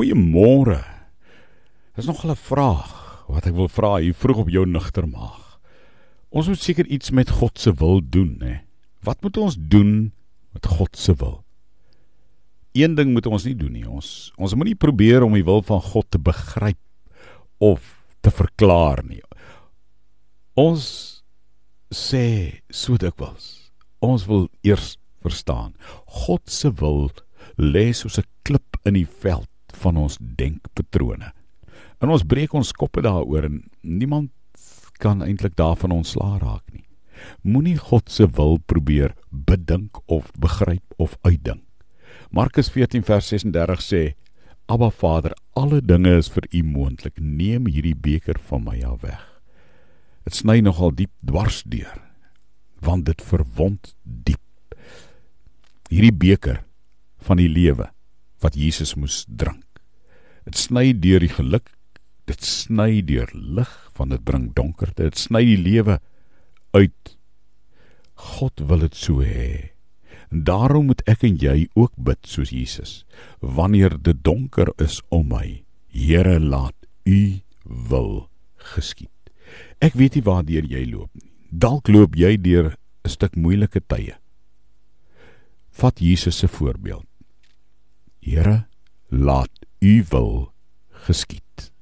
Goeiemôre. Dis nog 'n vraag wat ek wil vra hier vroeg op jou nugter maag. Ons moet seker iets met God se wil doen, hè. Wat moet ons doen met God se wil? Een ding moet ons nie doen nie. Ons ons moenie probeer om die wil van God te begryp of te verklaar nie. Ons sê so dikwels, ons wil eers verstaan. God se wil lê soos 'n klip in die veld van ons denkpatrone. En ons breek ons koppe daaroor en niemand kan eintlik daarvan ontslaa raak nie. Moenie God se wil probeer bedink of begryp of uitdink. Markus 14 vers 36 sê: Abba Vader, alle dinge is vir U moontlik. Neem hierdie beker van my af weg. Dit sny nogal diep dwars deur, want dit verwond diep. Hierdie beker van die lewe wat Jesus moes drink. Dit sny deur die geluk, dit sny deur lig, want dit bring donkerte. Dit sny die lewe uit. God wil dit so hê. En daarom moet ek en jy ook bid soos Jesus. Wanneer dit donker is om my, Here, laat U wil geskied. Ek weet nie waardeur jy loop nie. Dalk loop jy deur 'n stuk moeilike tye. Vat Jesus se voorbeeld. Here, laat U wil geskied.